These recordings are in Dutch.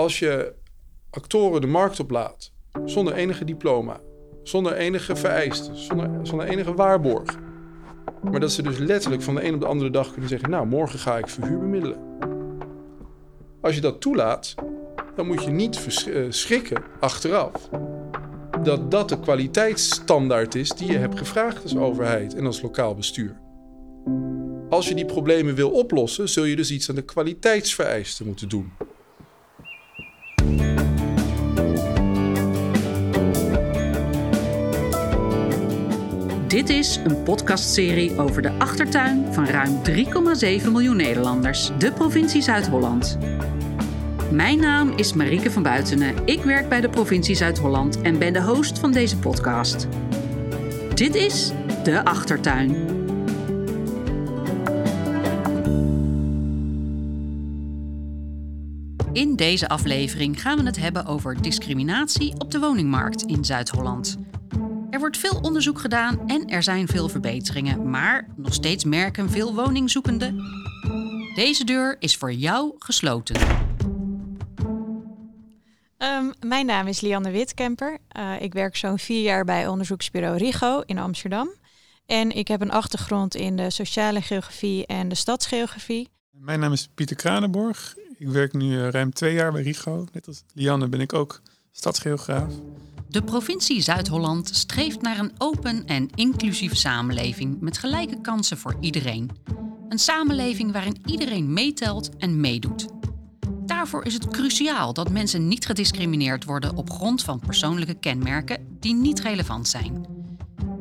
Als je actoren de markt oplaat zonder enige diploma, zonder enige vereisten, zonder, enige waarborg. Maar dat ze dus letterlijk van de een op de andere dag kunnen zeggen: Nou, morgen ga ik verhuur bemiddelen. Als je dat toelaat, dan moet je niet eh, schrikken achteraf dat dat de kwaliteitsstandaard is die je hebt gevraagd als overheid en als lokaal bestuur. Als je die problemen wil oplossen, zul je dus iets aan de kwaliteitsvereisten moeten doen. Dit is een podcastserie over de achtertuin van ruim 3,7 miljoen Nederlanders, de provincie Zuid-Holland. Mijn naam is Marieke van Buitenen. Ik werk bij de provincie Zuid-Holland en ben de host van deze podcast. Dit is De Achtertuin. In deze aflevering gaan we het hebben over discriminatie op de woningmarkt in Zuid-Holland. Er wordt veel onderzoek gedaan en er zijn veel verbeteringen, maar nog steeds merken veel woningzoekenden. Deze deur is voor jou gesloten. Um, mijn naam is Lianne Witkemper. Uh, ik werk zo'n vier jaar bij onderzoeksbureau RIGO in Amsterdam. En ik heb een achtergrond in de sociale geografie en de stadsgeografie. Mijn naam is Pieter Kranenborg. Ik werk nu uh, ruim twee jaar bij RIGO. Net als Lianne ben ik ook stadsgeograaf. De provincie Zuid-Holland streeft naar een open en inclusieve samenleving met gelijke kansen voor iedereen. Een samenleving waarin iedereen meetelt en meedoet. Daarvoor is het cruciaal dat mensen niet gediscrimineerd worden op grond van persoonlijke kenmerken die niet relevant zijn.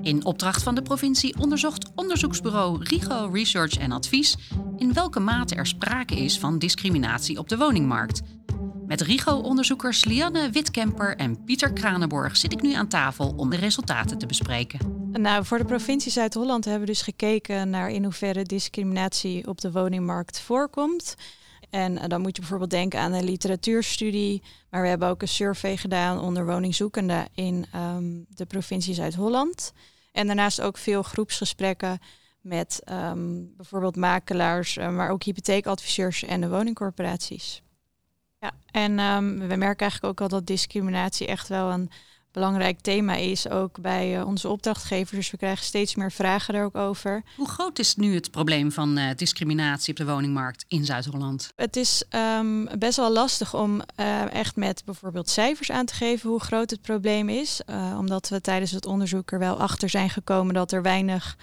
In opdracht van de provincie onderzocht onderzoeksbureau RIGO Research en Advies in welke mate er sprake is van discriminatie op de woningmarkt. Met RIGO-onderzoekers Lianne Witkemper en Pieter Kranenborg zit ik nu aan tafel om de resultaten te bespreken. Nou, voor de provincie Zuid-Holland hebben we dus gekeken naar in hoeverre discriminatie op de woningmarkt voorkomt. En eh, dan moet je bijvoorbeeld denken aan een literatuurstudie. Maar we hebben ook een survey gedaan onder woningzoekenden in ehm, de provincie Zuid-Holland. En daarnaast ook veel groepsgesprekken met ehm, bijvoorbeeld makelaars, uh, maar ook hypotheekadviseurs en de woningcorporaties. Ja, en um, we merken eigenlijk ook al dat discriminatie echt wel een belangrijk thema is, ook bij uh, onze opdrachtgevers. Dus we krijgen steeds meer vragen er ook over. Hoe groot is nu het probleem van uh, discriminatie op de woningmarkt in Zuid-Holland? Het is um, best wel lastig om uh, echt met bijvoorbeeld cijfers aan te geven hoe groot het probleem is. omdat we tijdens het onderzoek er wel achter zijn gekomen dat er weinig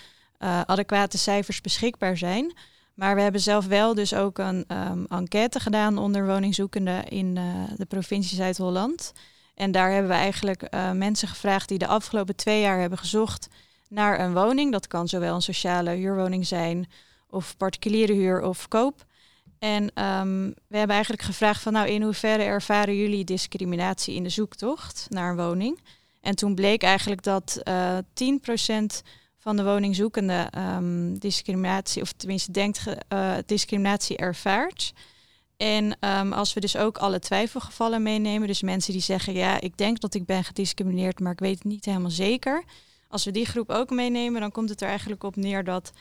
adequate cijfers beschikbaar zijn. Maar we hebben zelf wel dus ook een um, enquête gedaan onder woningzoekenden in de provincie Zuid-Holland. En daar hebben we eigenlijk uh, mensen gevraagd die de afgelopen twee jaar hebben gezocht naar een woning. Dat kan zowel een sociale huurwoning zijn of particuliere huur of koop. En um, we hebben eigenlijk gevraagd van nou in hoeverre ervaren jullie discriminatie in de zoektocht naar een woning? En toen bleek eigenlijk dat uh, eh, 10% van de woningzoekenden um, discriminatie, of tenminste denkt uh, discriminatie ervaart. En um, als we dus ook alle twijfelgevallen meenemen, dus mensen die zeggen, ja, ik denk dat ik ben gediscrimineerd, maar ik weet het niet helemaal zeker. Als we die groep ook meenemen, dan komt het er eigenlijk op neer dat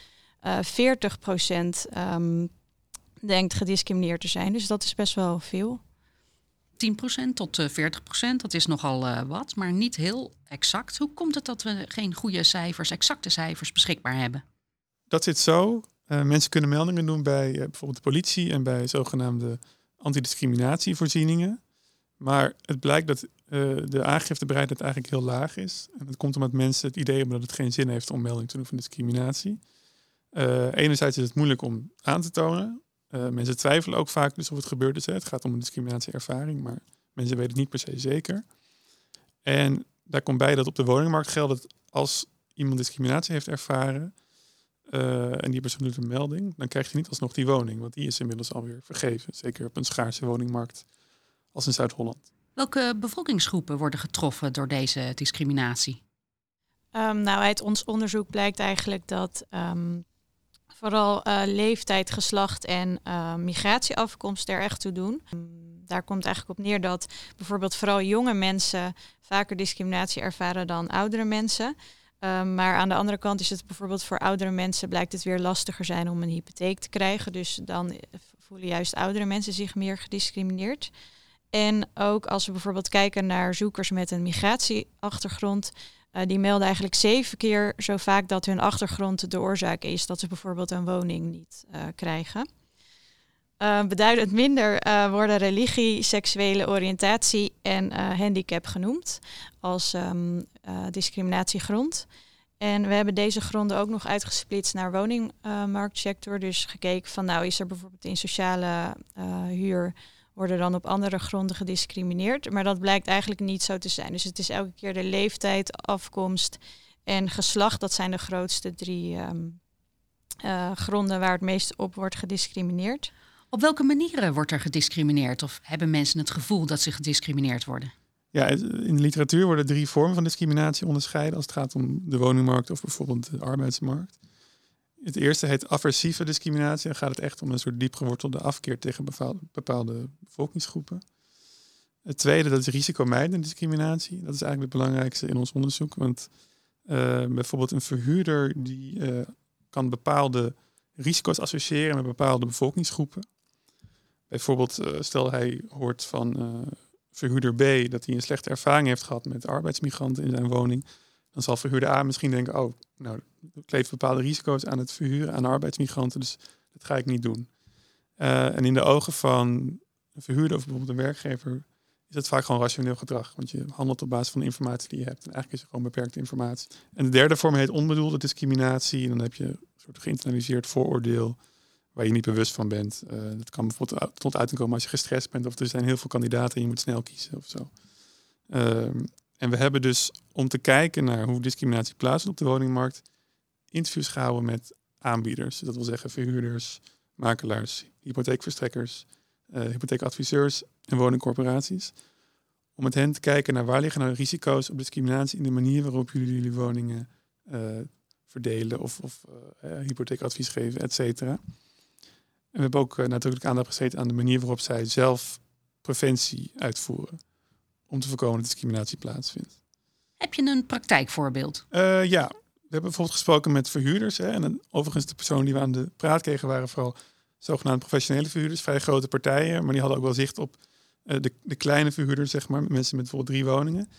uh, 40% um, denkt gediscrimineerd te zijn. Dus dat is best wel veel. 10% tot 40%, eh, dat is nogal uh, wat, maar niet heel exact. Hoe komt het dat we geen goede cijfers, exacte cijfers beschikbaar hebben? Dat zit zo. Uh, mensen kunnen meldingen doen bij bijvoorbeeld de politie en bij zogenaamde antidiscriminatievoorzieningen. Maar het blijkt dat de aangiftebereidheid eigenlijk heel laag is. En dat komt omdat mensen het idee hebben dat het geen zin heeft om melding te doen van discriminatie. enerzijds is het moeilijk om aan te tonen. Mensen twijfelen ook vaak dus of het gebeurd is. Hè. Het gaat om een discriminatieervaring, maar mensen weten het niet per se zeker. En daar komt bij dat op de woningmarkt geldt dat als iemand discriminatie heeft ervaren, uh, en die persoon doet een melding, dan krijg je niet alsnog die woning, want die is inmiddels alweer vergeven. Zeker op een schaarse woningmarkt als in Zuid-Holland. Welke bevolkingsgroepen worden getroffen door deze discriminatie? Um, nou, uit ons onderzoek blijkt eigenlijk dat um, vooral uh, leeftijd, geslacht en uh, migratieafkomst er echt toe doen. Um, daar komt eigenlijk op neer dat bijvoorbeeld vooral jonge mensen vaker discriminatie ervaren dan oudere mensen. Um, maar aan de andere kant is het bijvoorbeeld voor oudere mensen blijkt het weer lastiger zijn om een hypotheek te krijgen. Dus dan voelen juist oudere mensen zich meer gediscrimineerd. En ook als we bijvoorbeeld kijken naar zoekers met een migratieachtergrond, uh, die melden eigenlijk zeven keer zo vaak dat hun achtergrond de oorzaak is dat ze bijvoorbeeld een woning niet uh, krijgen. Uh, beduidend minder worden religie, seksuele oriëntatie en handicap genoemd als um, discriminatiegrond. En we hebben deze gronden ook nog uitgesplitst naar woningmarktsector. dus gekeken van nou is er bijvoorbeeld in sociale huur worden dan op andere gronden gediscrimineerd. Maar dat blijkt eigenlijk niet zo te zijn. Dus het is elke keer de leeftijd, afkomst en geslacht. Dat zijn de grootste drie um, uh, gronden waar het meest op wordt gediscrimineerd. Op welke manieren wordt er gediscrimineerd? Of hebben mensen het gevoel dat ze gediscrimineerd worden? Ja, in de literatuur worden drie vormen van discriminatie onderscheiden als het gaat om de woningmarkt of bijvoorbeeld de arbeidsmarkt. Het eerste heet aversieve discriminatie. Dan gaat het echt om een soort diep gewortelde afkeer tegen bepaalde, bevolkingsgroepen. Het tweede, dat is risicomijdende discriminatie. Dat is eigenlijk het belangrijkste in ons onderzoek. Want uh, bijvoorbeeld een verhuurder die uh, kan bepaalde risico's associëren met bepaalde bevolkingsgroepen. Bijvoorbeeld, uh, stel hij hoort van verhuurder B dat hij een slechte ervaring heeft gehad met arbeidsmigranten in zijn woning dan zal verhuurder A misschien denken, oh, nou, ik leef bepaalde risico's aan het verhuren aan arbeidsmigranten, dus dat ga ik niet doen. Uh, en in de ogen van een verhuurder of bijvoorbeeld een werkgever is het vaak gewoon rationeel gedrag, want je handelt op basis van de informatie die je hebt. En eigenlijk is er gewoon beperkte informatie. En de derde vorm heet onbedoelde discriminatie. En dan heb je een soort geïnternaliseerd vooroordeel waar je niet bewust van bent. Uh, dat kan bijvoorbeeld tot uiting komen als je gestrest bent of er zijn heel veel kandidaten en je moet snel kiezen of zo. Uh, en we hebben dus om te kijken naar hoe discriminatie plaatsvindt op de woningmarkt, interviews gehouden met aanbieders. Dat wil zeggen verhuurders, makelaars, hypotheekverstrekkers, uh, hypotheekadviseurs en woningcorporaties. Om met hen te kijken naar waar liggen nou risico's op discriminatie in de manier waarop jullie jullie woningen uh, verdelen of, of uh, hypotheekadvies geven, et cetera. En we hebben ook natuurlijk aandacht besteed aan de manier waarop zij zelf preventie uitvoeren om te voorkomen dat discriminatie plaatsvindt. Heb je een praktijkvoorbeeld? Ja, hebben bijvoorbeeld gesproken met verhuurders. Hè, en overigens de personen die we aan de praat kregen waren vooral zogenaamde professionele verhuurders, vrij grote partijen, maar die hadden ook wel zicht op uh, de, de, kleine verhuurders, zeg maar, mensen met bijvoorbeeld drie woningen.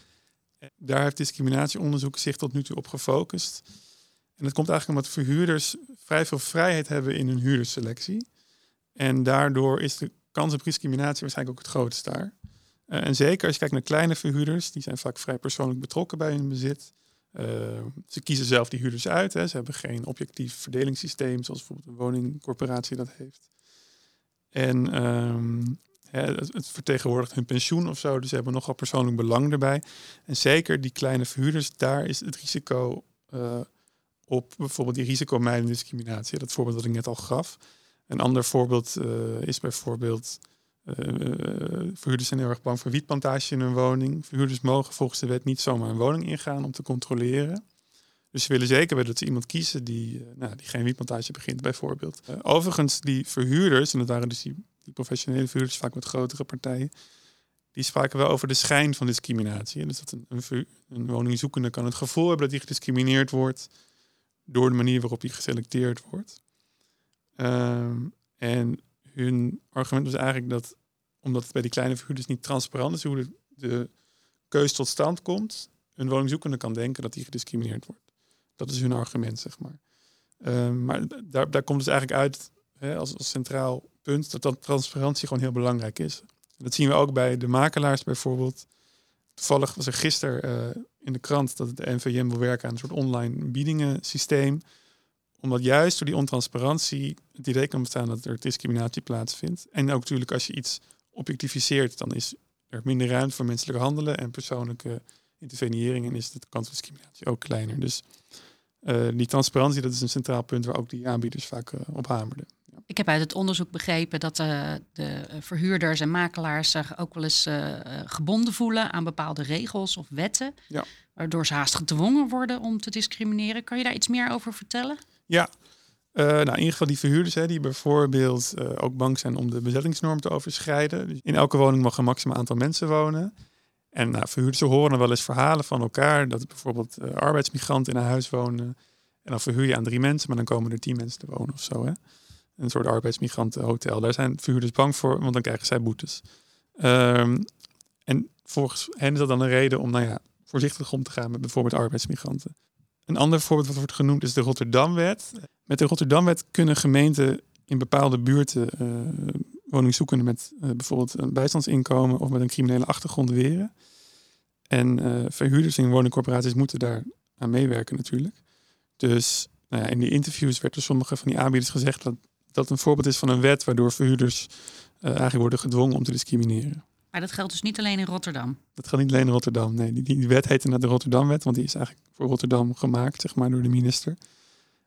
Daar heeft discriminatieonderzoek zich tot nu toe op gefocust. En dat komt eigenlijk omdat verhuurders vrij veel vrijheid hebben in hun huurdersselectie. En daardoor is de kans op discriminatie waarschijnlijk ook het grootst daar. Uh, en zeker als je kijkt naar kleine verhuurders, die zijn vaak vrij persoonlijk betrokken bij hun bezit. Uh, ze kiezen zelf die huurders uit. Hè. Ze hebben geen objectief verdelingssysteem, zoals bijvoorbeeld een woningcorporatie dat heeft. En um, het, het, vertegenwoordigt hun pensioen of zo, dus ze hebben nogal persoonlijk belang erbij. En zeker die kleine verhuurders, daar is het risico uh, op bijvoorbeeld die risicomijdende discriminatie. Dat voorbeeld dat ik net al gaf. Een ander voorbeeld is bijvoorbeeld verhuurders zijn heel erg bang voor wietplantage in hun woning. Verhuurders mogen volgens de wet niet zomaar een woning ingaan om te controleren. Dus ze willen zeker weten dat ze iemand kiezen die, uh, nou, die geen wietplantage begint, bijvoorbeeld. Overigens, die verhuurders, en dat waren dus die, professionele verhuurders, vaak met grotere partijen, die spraken wel over de schijn van discriminatie. Dus dat een, een, een woningzoekende kan het gevoel hebben dat hij gediscrimineerd wordt door de manier waarop hij geselecteerd wordt. Ehm, en hun argument was eigenlijk dat, omdat het bij die kleine verhuurders niet transparant is hoe de, de keuze tot stand komt, een woningzoekende kan denken dat hij gediscrimineerd wordt. Dat is hun argument, zeg maar. Uh, maar daar, daar komt dus eigenlijk uit hè, als, als centraal punt dat, dat transparantie gewoon heel belangrijk is. Dat zien we ook bij de makelaars bijvoorbeeld. Toevallig was er gisteren uh, in de krant dat de NVM wil werken aan een soort online biedingen systeem omdat juist door die ontransparantie het idee kan bestaan dat er discriminatie plaatsvindt. En ook natuurlijk als je iets objectificeert, dan is er minder ruimte voor menselijke handelen en persoonlijke intervenering. En is de kans op discriminatie ook kleiner. Dus uh, die transparantie, dat is een centraal punt waar ook die aanbieders vaak uh, op hamerden. Ja. Ik heb uit het onderzoek begrepen dat uh, de verhuurders en makelaars zich ook wel eens gebonden voelen aan bepaalde regels of wetten. Ja. Waardoor ze haast gedwongen worden om te discrimineren. Kan je daar iets meer over vertellen? Ja, uh, nou, in ieder geval die verhuurders hè, die bijvoorbeeld uh, ook bang zijn om de bezettingsnorm te overschrijden. Dus in elke woning mag een maximaal aantal mensen wonen. En nou, verhuurders horen wel eens verhalen van elkaar dat bijvoorbeeld uh, arbeidsmigranten in een huis wonen. En dan verhuur je aan drie mensen, maar dan komen er tien mensen te wonen of zo. Hè? Een soort arbeidsmigrantenhotel. Daar zijn verhuurders bang voor, want dan krijgen zij boetes. Um, volgens hen is dat dan een reden om, nou ja, voorzichtig om te gaan met bijvoorbeeld arbeidsmigranten. Een ander voorbeeld wat wordt genoemd is de Rotterdamwet. Met de Rotterdamwet kunnen gemeenten in bepaalde buurten uh, woningzoekenden met uh, bijvoorbeeld een bijstandsinkomen of met een criminele achtergrond weren. En uh, verhuurders in woningcorporaties moeten daar aan meewerken natuurlijk. Dus nou ja, in die interviews werd door sommige van die aanbieders gezegd dat dat een voorbeeld is van een wet waardoor verhuurders eigenlijk worden gedwongen om te discrimineren. Maar dat geldt dus niet alleen in Rotterdam? Dat geldt niet alleen in Rotterdam. Nee, die, die wet heet inderdaad de Rotterdamwet, want die is eigenlijk voor Rotterdam gemaakt, zeg maar, door de minister.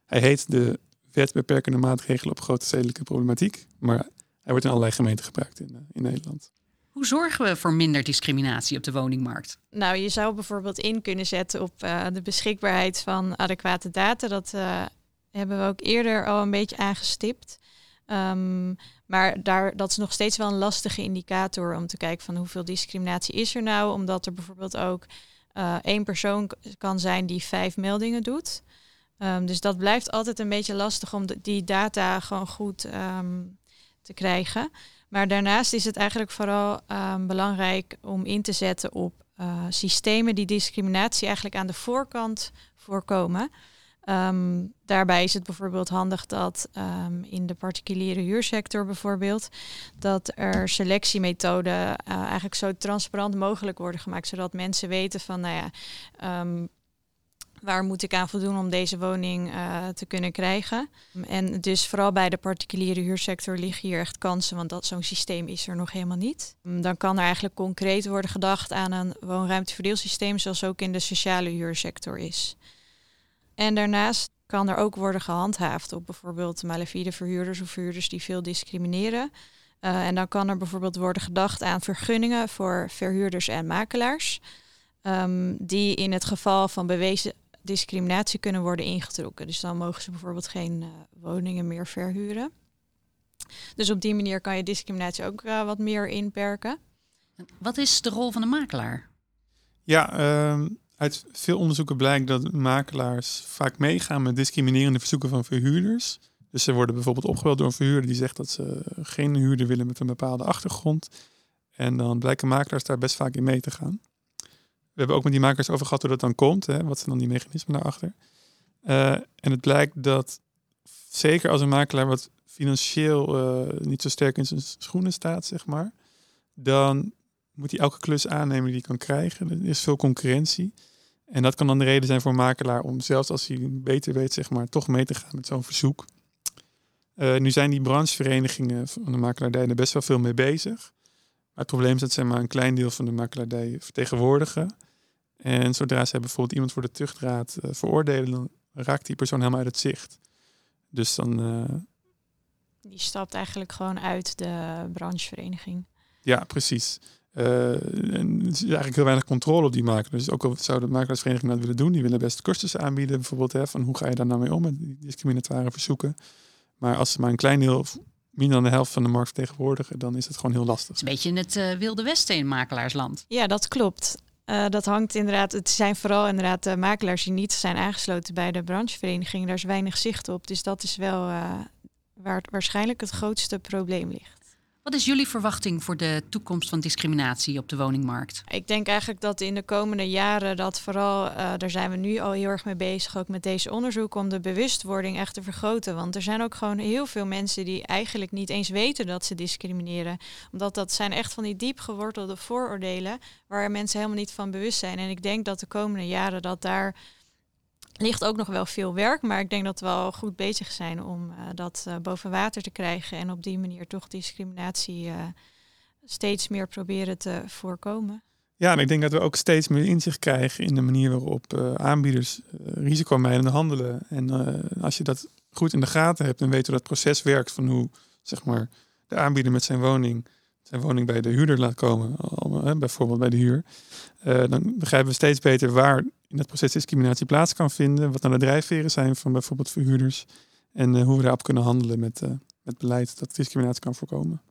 Hij heet de Wet beperkende maatregelen op grote stedelijke problematiek, maar hij wordt in allerlei gemeenten gebruikt in, eh, in Nederland. Hoe zorgen we voor minder discriminatie op de woningmarkt? Nou, je zou bijvoorbeeld in kunnen zetten op uh, de beschikbaarheid van adequate data. Dat uh, hebben we ook eerder al een beetje aangestipt. Um, maar daar, dat is nog steeds wel een lastige indicator om te kijken van hoeveel discriminatie is er nou. Omdat er bijvoorbeeld ook uh, één persoon kan zijn die vijf meldingen doet. Um, dus dat blijft altijd een beetje lastig om die data gewoon goed um, te krijgen. Maar daarnaast is het eigenlijk vooral belangrijk om in te zetten op uh, systemen die discriminatie eigenlijk aan de voorkant voorkomen. Um, daarbij is het bijvoorbeeld handig dat um, in de particuliere huursector bijvoorbeeld, dat er selectiemethoden uh, eigenlijk zo transparant mogelijk worden gemaakt, zodat mensen weten van, nou ja, um, waar moet ik aan voldoen om deze woning uh, te kunnen krijgen. En dus vooral bij de particuliere huursector liggen hier echt kansen, want dat zo'n systeem is er nog helemaal niet. Dan kan er eigenlijk concreet worden gedacht aan een woonruimteverdeelsysteem, zoals ook in de sociale huursector is. En daarnaast kan er ook worden gehandhaafd op bijvoorbeeld malafide verhuurders of verhuurders die veel discrimineren. Uh, en dan kan er bijvoorbeeld worden gedacht aan vergunningen voor verhuurders en makelaars, um, die in het geval van bewezen discriminatie kunnen worden ingetrokken. Dus dan mogen ze bijvoorbeeld geen uh, woningen meer verhuren. Dus op die manier kan je discriminatie ook uh, wat meer inperken. Wat is de rol van de makelaar? Ja, um uit veel onderzoeken blijkt dat makelaars vaak meegaan met discriminerende verzoeken van verhuurders. Dus ze worden bijvoorbeeld opgebeld door een verhuurder die zegt dat ze geen huurder willen met een bepaalde achtergrond. En dan blijken makelaars daar best vaak in mee te gaan. We hebben ook met die makelaars over gehad hoe dat dan komt. Hè? Wat zijn dan die mechanismen daarachter? Uh, en het blijkt dat zeker als een makelaar wat financieel uh, niet zo sterk in zijn schoenen staat, zeg maar, dan moet hij elke klus aannemen die hij kan krijgen. Er is veel concurrentie. En dat kan dan de reden zijn voor een makelaar om zelfs als hij beter weet, zeg maar, toch mee te gaan met zo'n verzoek. Uh, nu zijn die brancheverenigingen van de makelaardij er best wel veel mee bezig. Maar het probleem is dat ze maar een klein deel van de makelaardij vertegenwoordigen. En zodra ze bijvoorbeeld iemand voor de tuchtraad uh, veroordelen, dan raakt die persoon helemaal uit het zicht. Dus dan. Uh... Die stapt eigenlijk gewoon uit de branchevereniging. Ja, precies. Uh, en er is eigenlijk heel weinig controle op die makelaar. Dus ook al zou de makelaarsvereniging dat willen doen, die willen best cursussen aanbieden, bijvoorbeeld, hè, van hoe ga je daar nou mee om met die discriminatoire verzoeken. Maar als ze maar een klein deel, minder dan de helft van de markt vertegenwoordigen, dan is het gewoon heel lastig. Het is een beetje in het uh, wilde westen in makelaarsland. Ja, dat klopt. Uh, dat hangt inderdaad, het zijn vooral inderdaad de makelaars die niet zijn aangesloten bij de branchevereniging. Daar is weinig zicht op. Dus dat is wel waar waarschijnlijk het grootste probleem ligt. Wat is jullie verwachting voor de toekomst van discriminatie op de woningmarkt? Ik denk eigenlijk dat in de komende jaren dat vooral, uh, daar zijn we nu al heel erg mee bezig, ook met deze onderzoek, om de bewustwording echt te vergroten. Want er zijn ook gewoon heel veel mensen die eigenlijk niet eens weten dat ze discrimineren. Omdat dat zijn echt van die diep gewortelde vooroordelen waar mensen helemaal niet van bewust zijn. En ik denk dat de komende jaren dat daar ligt ook nog wel veel werk, maar ik denk dat we wel goed bezig zijn om uh, dat uh, boven water te krijgen en op die manier toch discriminatie uh, steeds meer proberen te voorkomen. Ja, en ik denk dat we ook steeds meer inzicht krijgen in de manier waarop aanbieders risicomijdend handelen. En als je dat goed in de gaten hebt en weet hoe dat proces werkt, van hoe zeg maar, de aanbieder met zijn woning zijn woning bij de huurder laat komen, bijvoorbeeld bij de huur, dan begrijpen we steeds beter waar in het proces discriminatie plaats kan vinden. Wat dan de drijfveren zijn van bijvoorbeeld verhuurders. En uh, hoe we daarop kunnen handelen met, uh, met beleid dat discriminatie kan voorkomen.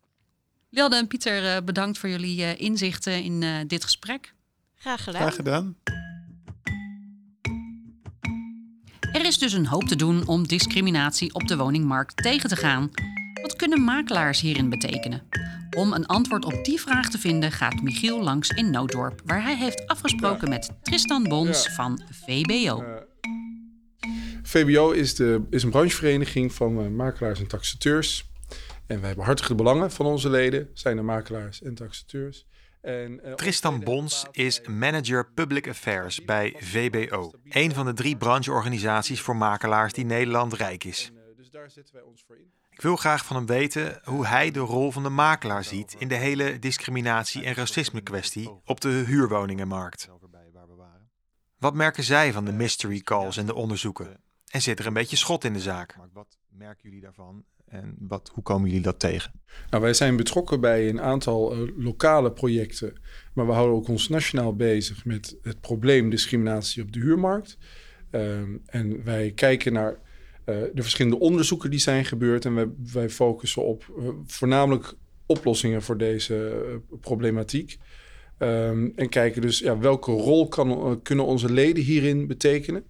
Wilde en Pieter, uh, bedankt voor jullie inzichten in dit gesprek. Graag gedaan. Graag gedaan. Er is dus een hoop te doen om discriminatie op de woningmarkt tegen te gaan. Wat kunnen makelaars hierin betekenen? Om een antwoord op die vraag te vinden gaat Michiel langs in Nooddorp, waar hij heeft afgesproken met Tristan Bons Ja. van VBO. VBO is, de, is een branchevereniging van eh, makelaars en taxateurs. En wij hebben hartige belangen van onze leden, zijn de makelaars en taxateurs. En, eh, Tristan Bons is Manager Public Affairs bij VBO. Een van de drie brancheorganisaties voor makelaars die Nederland rijk is. En, eh, dus daar zetten wij ons voor in. Ik wil graag van hem weten hoe hij de rol van de makelaar ziet in de hele discriminatie- en racisme kwestie op de huurwoningenmarkt. Wat merken zij van de mystery calls en de onderzoeken? En zit er een beetje schot in de zaak? Wat merken jullie daarvan en wat, hoe komen jullie dat tegen? Nou, wij zijn betrokken bij een aantal eh, lokale projecten. Maar we houden ook ons nationaal bezig met het probleem discriminatie op de huurmarkt. Ehm, en wij kijken naar de verschillende onderzoeken die zijn gebeurd. En wij, wij focussen op eh, voornamelijk oplossingen voor deze eh, problematiek. Ehm, en kijken dus ja, welke rol kan, eh, kunnen onze leden hierin betekenen.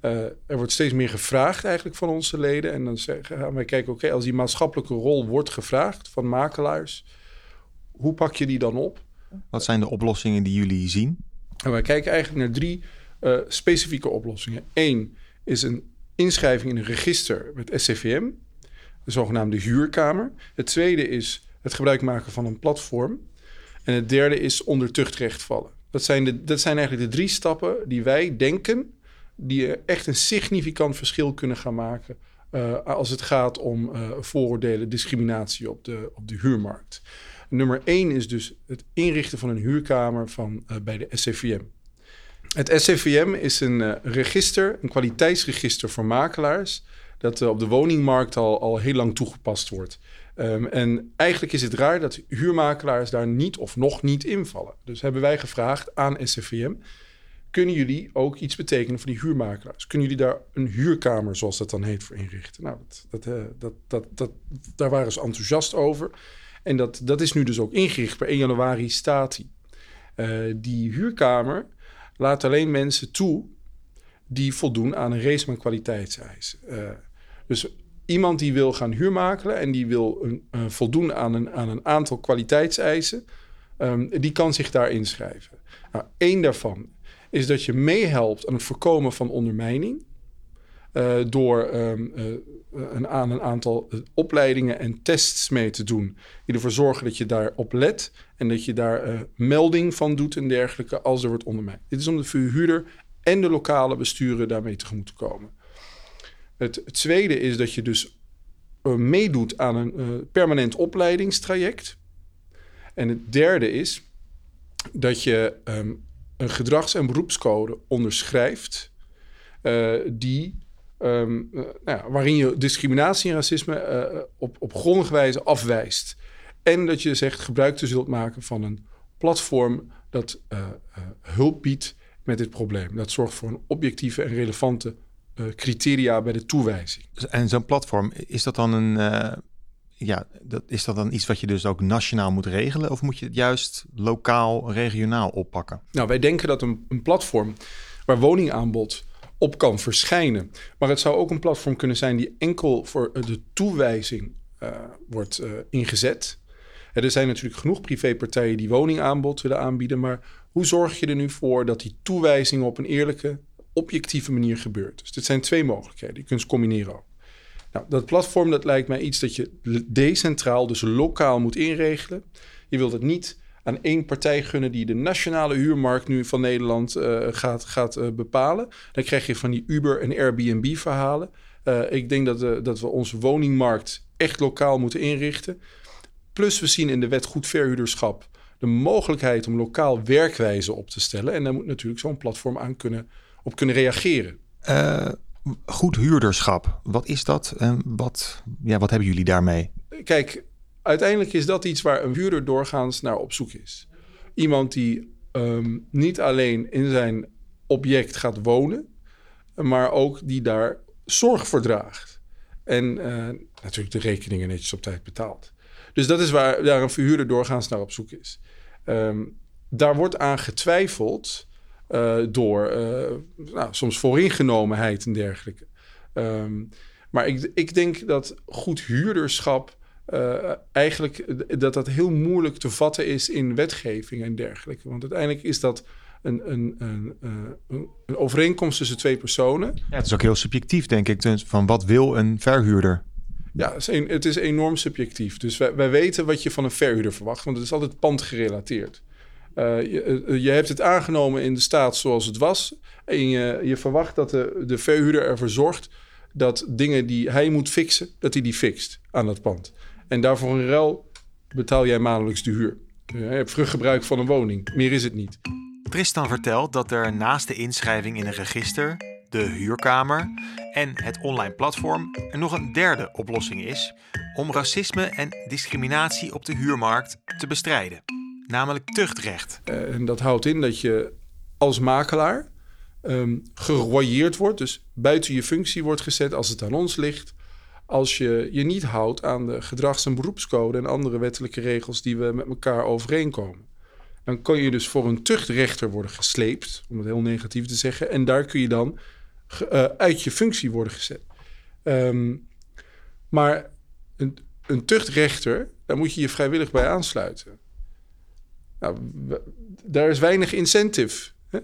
Eh, er wordt steeds meer gevraagd eigenlijk van onze leden. En dan zeggen, gaan wij kijken, oké, als die maatschappelijke rol wordt gevraagd van makelaars, hoe pak je die dan op? Wat zijn de oplossingen die jullie zien? En wij kijken eigenlijk naar drie eh, specifieke oplossingen. Eén is een inschrijving in een register met SCVM, de zogenaamde huurkamer. Het tweede is het gebruik maken van een platform. En het derde is onder tuchtrecht vallen. Dat zijn, de, dat zijn eigenlijk de drie stappen die wij denken die echt een significant verschil kunnen gaan maken eh, als het gaat om eh, vooroordelen, discriminatie op de, op de huurmarkt. Nummer één is dus het inrichten van een huurkamer van, eh, bij de SCVM. Het SCVM is een eh, register, een kwaliteitsregister voor makelaars, dat eh, op de woningmarkt al, al heel lang toegepast wordt. Ehm, en eigenlijk is het raar dat huurmakelaars daar niet of nog niet invallen. Dus hebben wij gevraagd aan SCVM, kunnen jullie ook iets betekenen voor die huurmakelaars? Kunnen jullie daar een huurkamer, zoals dat dan heet, voor inrichten? Nou, dat, dat, eh, dat, dat, dat, daar waren ze enthousiast over. En dat, dat is nu dus ook ingericht. Per 1 januari staat die. Die huurkamer laat alleen mensen toe die voldoen aan een race van kwaliteitseisen. Eh, dus iemand die wil gaan huurmakelen en die wil een, eh, voldoen aan een, aan een aantal kwaliteitseisen, ehm, die kan zich daar inschrijven. Nou, één daarvan is dat je meehelpt aan het voorkomen van ondermijning. Eh, door ehm, eh, een, aan een aantal eh, opleidingen en tests mee te doen. Die ervoor zorgen dat je daarop let en dat je daar melding van doet en dergelijke als er wordt ondermijnd. Dit is om de verhuurder en de lokale besturen daarmee tegemoet te komen. Het, tweede is dat je dus meedoet aan een permanent opleidingstraject. En het derde is dat je ehm, een gedrags- en beroepscode onderschrijft die, ehm, eh, nou ja, waarin je discriminatie en racisme eh, op, op grondige wijze afwijst. En dat je zegt gebruik te zult maken van een platform dat eh, eh, hulp biedt met dit probleem. Dat zorgt voor een objectieve en relevante eh, criteria bij de toewijzing. En zo'n platform, is dat dan een. eh, ja, dat, is dat dan iets wat je dus ook nationaal moet regelen? Of moet je het juist lokaal, regionaal oppakken? Nou, wij denken dat een, een platform waar woningaanbod op kan verschijnen. Maar het zou ook een platform kunnen zijn die enkel voor eh, de toewijzing eh, wordt eh, ingezet. Er zijn natuurlijk genoeg privépartijen die woningaanbod willen aanbieden. Maar hoe zorg je er nu voor dat die toewijzing op een eerlijke, objectieve manier gebeurt? Dus dit zijn twee mogelijkheden. Je kunt ze combineren ook. Nou, dat platform dat lijkt mij iets dat je decentraal, dus lokaal moet inregelen. Je wilt het niet aan één partij gunnen die de nationale huurmarkt nu van Nederland eh, gaat, gaat eh, bepalen. Dan krijg je van die Uber- en Airbnb-verhalen. Eh, ik denk dat, dat we onze woningmarkt echt lokaal moeten inrichten. Plus we zien in de wet goed verhuurderschap de mogelijkheid om lokaal werkwijze op te stellen. En daar moet natuurlijk zo'n platform aan kunnen, op kunnen reageren. Goed huurderschap, wat is dat? En wat, ja, wat hebben jullie daarmee? Kijk, uiteindelijk is dat iets waar een huurder doorgaans naar op zoek is. Iemand die ehm, niet alleen in zijn object gaat wonen, maar ook die daar zorg voor draagt. En eh, natuurlijk de rekeningen netjes op tijd betaalt. Dus dat is waar daar een verhuurder doorgaans naar op zoek is. Ehm, daar wordt aan getwijfeld eh, door eh, nou, soms vooringenomenheid en dergelijke. Ehm, maar ik, ik denk dat goed huurderschap uh, eigenlijk dat dat heel moeilijk te vatten is in wetgeving en dergelijke. Want uiteindelijk is dat een, een, een, een, een overeenkomst tussen twee personen. Ja, het is ook heel subjectief, denk ik. Van wat wil een verhuurder? Ja, het is enorm subjectief. Dus wij, wij weten wat je van een verhuurder verwacht, want het is altijd pandgerelateerd. Uh, je, je, hebt het aangenomen in de staat zoals het was. En je, je verwacht dat de, de verhuurder ervoor zorgt dat dingen die hij moet fixen, dat hij die fixt aan dat pand. En daarvoor in ruil betaal jij maandelijks de huur. Je hebt vruchtgebruik van een woning. Meer is het niet. Tristan vertelt dat er naast de inschrijving in een register, de huurkamer en het online platform er nog een derde oplossing is om racisme en discriminatie op de huurmarkt te bestrijden, namelijk tuchtrecht. Eh, en dat houdt in dat je als makelaar um, wordt, dus buiten je functie wordt gezet als het aan ons ligt. Als je je niet houdt aan de gedrags- en beroepscode en andere wettelijke regels die we met elkaar overeenkomen. Dan kan je dus voor een tuchtrechter worden gesleept, om het heel negatief te zeggen. En daar kun je dan uh, uit je functie worden gezet. Um, maar een, een tuchtrechter, daar moet je je vrijwillig bij aansluiten. Nou, daar is weinig incentive. Hè?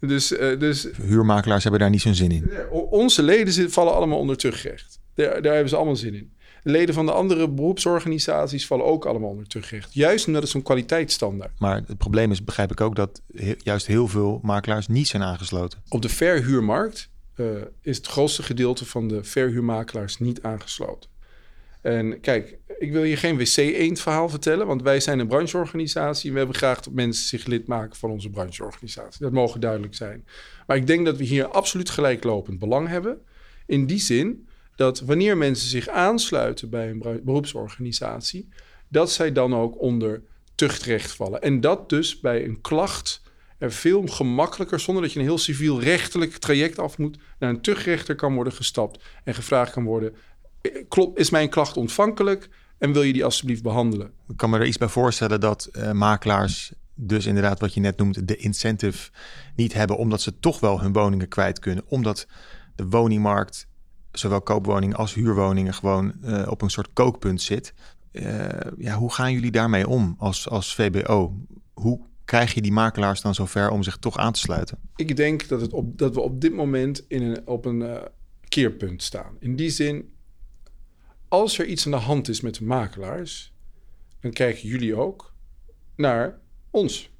Dus, uh, dus, Huurmakelaars hebben daar niet zo'n zin in. Onze leden vallen allemaal onder tuchtrecht. Daar, daar hebben ze allemaal zin in. De leden van de andere beroepsorganisaties vallen ook allemaal onder terugrecht. Juist omdat het zo'n kwaliteitsstandaard. Maar het probleem is, begrijp ik ook, dat juist heel veel makelaars niet zijn aangesloten. Op de verhuurmarkt uh, is het grootste gedeelte van de verhuurmakelaars niet aangesloten. En kijk, ik wil je geen wc-eend verhaal vertellen, want wij zijn een brancheorganisatie en we hebben graag dat mensen zich lid maken van onze brancheorganisatie. Dat mogen duidelijk zijn. Maar ik denk dat we hier absoluut gelijklopend belang hebben. In die zin dat wanneer mensen zich aansluiten bij een beroepsorganisatie, dat zij dan ook onder tuchtrecht vallen. En dat dus bij een klacht er veel gemakkelijker, zonder dat je een heel civiel-rechtelijk traject af moet, naar een tuchtrechter kan worden gestapt en gevraagd kan worden: klopt, is mijn klacht ontvankelijk en wil je die alsjeblieft behandelen? Ik kan me er iets bij voorstellen dat uh, makelaars dus inderdaad wat je net noemt, de incentive niet hebben, omdat ze toch wel hun woningen kwijt kunnen, omdat de woningmarkt zowel koopwoningen als huurwoningen gewoon uh, op een soort kookpunt zit. Uh, ja, hoe gaan jullie daarmee om als, als VBO? Hoe krijg je die makelaars dan zover om zich toch aan te sluiten? Ik denk dat, het op, dat we op dit moment in een, op een uh, keerpunt staan. In die zin, als er iets aan de hand is met de makelaars, dan kijken jullie ook naar ons.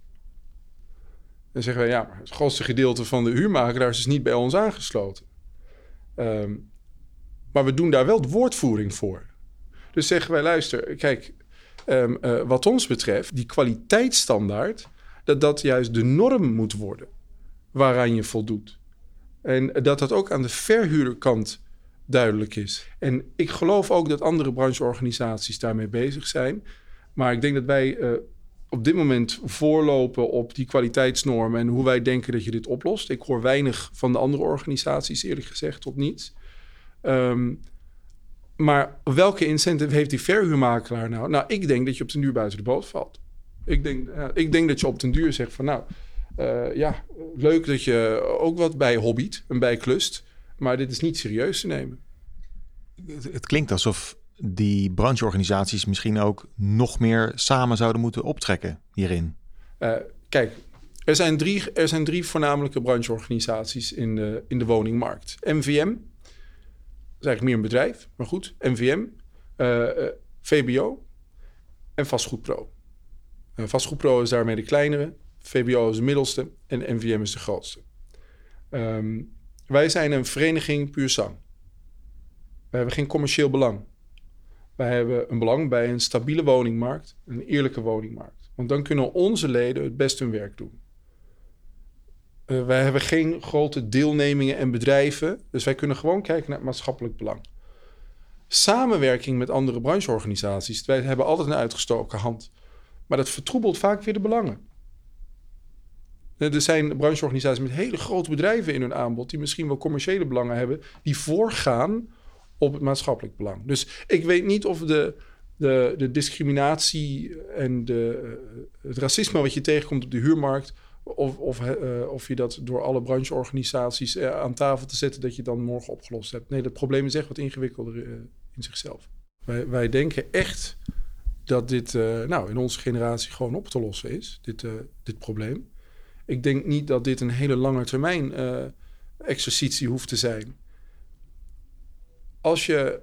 Dan zeggen wij, ja, maar het grootste gedeelte van de huurmakelaars is niet bij ons aangesloten. Um, maar we doen daar wel de woordvoering voor. Dus zeggen wij, luister, kijk, um, uh, wat ons betreft, die kwaliteitsstandaard, dat dat juist de norm moet worden waaraan je voldoet. En dat dat ook aan de verhuurderkant duidelijk is. En ik geloof ook dat andere brancheorganisaties daarmee bezig zijn. Maar ik denk dat wij uh, op dit moment voorlopen op die kwaliteitsnormen en hoe wij denken dat je dit oplost. Ik hoor weinig van de andere organisaties, eerlijk gezegd, tot niets. Um, maar welke incentive heeft die verhuurmakelaar nou? Nou, ik denk dat je op den duur buiten de boot valt. Ik denk, uh, ik denk dat je op den duur zegt van nou, uh, ja, leuk dat je ook wat bij hobbyt en bij klust. Maar dit is niet serieus te nemen. Het, het klinkt alsof die brancheorganisaties misschien ook nog meer samen zouden moeten optrekken hierin. Uh, kijk, er zijn, drie, er zijn drie voornamelijke brancheorganisaties in de, in de woningmarkt. MVM, is eigenlijk meer een bedrijf, maar goed. NVM, uh, uh, VBO en Vastgoedpro. Uh, Vastgoedpro is daarmee de kleinere, VBO is de middelste en NVM is de grootste. Um, wij zijn een vereniging puur sang. We hebben geen commercieel belang. Wij hebben een belang bij een stabiele woningmarkt, een eerlijke woningmarkt. Want dan kunnen onze leden het best hun werk doen. Uh, wij hebben geen grote deelnemingen en bedrijven. Dus wij kunnen gewoon kijken naar het maatschappelijk belang. Samenwerking met andere brancheorganisaties. Wij hebben altijd een uitgestoken hand. Maar dat vertroebelt vaak weer de belangen. Er zijn brancheorganisaties met hele grote bedrijven in hun aanbod, die misschien wel commerciële belangen hebben, die voorgaan op het maatschappelijk belang. Dus ik weet niet of de, de, de discriminatie en de, het racisme wat je tegenkomt op de huurmarkt, of, of, uh, of je dat door alle brancheorganisaties uh, aan tafel te zetten, dat je dan morgen opgelost hebt. Nee, dat probleem is echt wat ingewikkelder in zichzelf. Wij, wij denken echt dat dit nou, in onze generatie gewoon op te lossen is, dit, dit probleem. Ik denk niet dat dit een hele lange termijn exercitie hoeft te zijn. Als je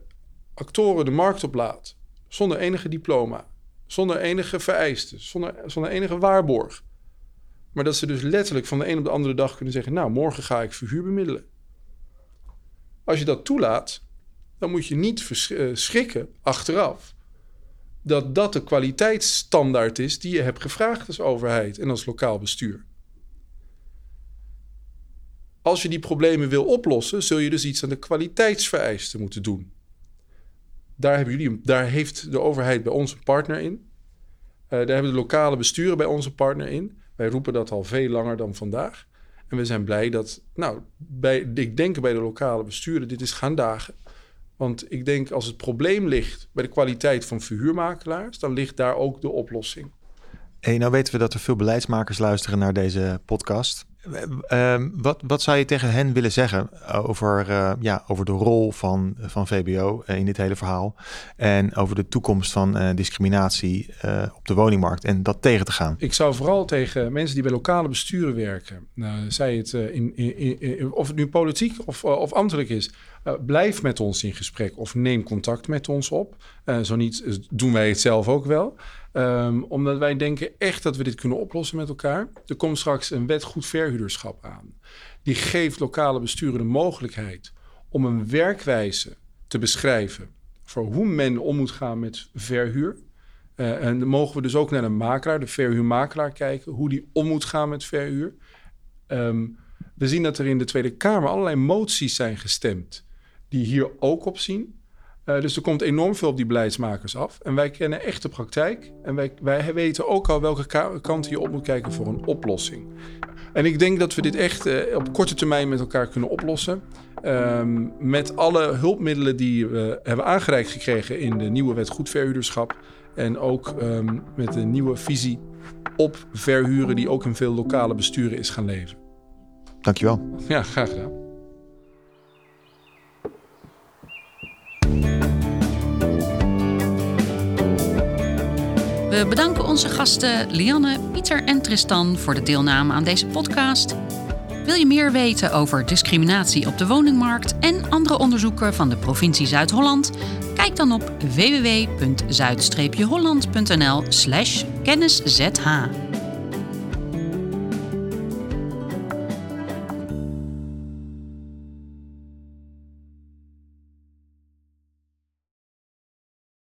actoren de markt oplaat zonder enige diploma, zonder enige vereisten, zonder, zonder enige waarborg. Maar dat ze dus letterlijk van de een op de andere dag kunnen zeggen: Nou, morgen ga ik verhuur bemiddelen. Als je dat toelaat, dan moet je niet schrikken achteraf dat dat de kwaliteitsstandaard is die je hebt gevraagd als overheid en als lokaal bestuur. Als je die problemen wil oplossen, zul je dus iets aan de kwaliteitsvereisten moeten doen. Daar, hebben jullie, daar heeft de overheid bij ons een partner in. Uh, daar hebben de lokale besturen bij onze partner in. Wij roepen dat al veel langer dan vandaag. En we zijn blij dat, nou, bij, ik denk bij de lokale besturen dit is gaan dagen. Want ik denk als het probleem ligt bij de kwaliteit van verhuurmakelaars, dan ligt daar ook de oplossing. Hey, nou weten we dat er veel beleidsmakers luisteren naar deze podcast. Uh, wat, wat zou je tegen hen willen zeggen over, uh, ja, over de rol van, van VBO in dit hele verhaal? En over de toekomst van discriminatie op de woningmarkt en dat tegen te gaan? Ik zou vooral tegen mensen die bij lokale besturen werken, nou, het, in, in, of het nu politiek of, of ambtelijk is, blijf met ons in gesprek of neem contact met ons op. zo niet doen wij het zelf ook wel. Um, omdat wij denken echt dat we dit kunnen oplossen met elkaar. Er komt straks een wet goed verhuurderschap aan. Die geeft lokale besturen de mogelijkheid om een werkwijze te beschrijven voor hoe men om moet gaan met verhuur. Uh, en dan mogen we dus ook naar de makelaar, de verhuurmakelaar, kijken hoe die om moet gaan met verhuur. Um, we zien dat er in de Tweede Kamer allerlei moties zijn gestemd die hier ook op zien. Uh, dus er komt enorm veel op die beleidsmakers af. En wij kennen echt de praktijk. En wij, wij weten ook al welke kant je op moet kijken voor een oplossing. En ik denk dat we dit echt uh, op korte termijn met elkaar kunnen oplossen. Um, met alle hulpmiddelen die we hebben aangereikt gekregen in de nieuwe wet goed verhuurderschap. En ook um, met de nieuwe visie op verhuren die ook in veel lokale besturen is gaan leven. Dankjewel. Ja, graag gedaan. We bedanken onze gasten Lianne, Pieter en Tristan voor de deelname aan deze podcast. Wil je meer weten over discriminatie op de woningmarkt en andere onderzoeken van de provincie Zuid-Holland? Kijk dan op www.zuid-holland.nl/kennissZH.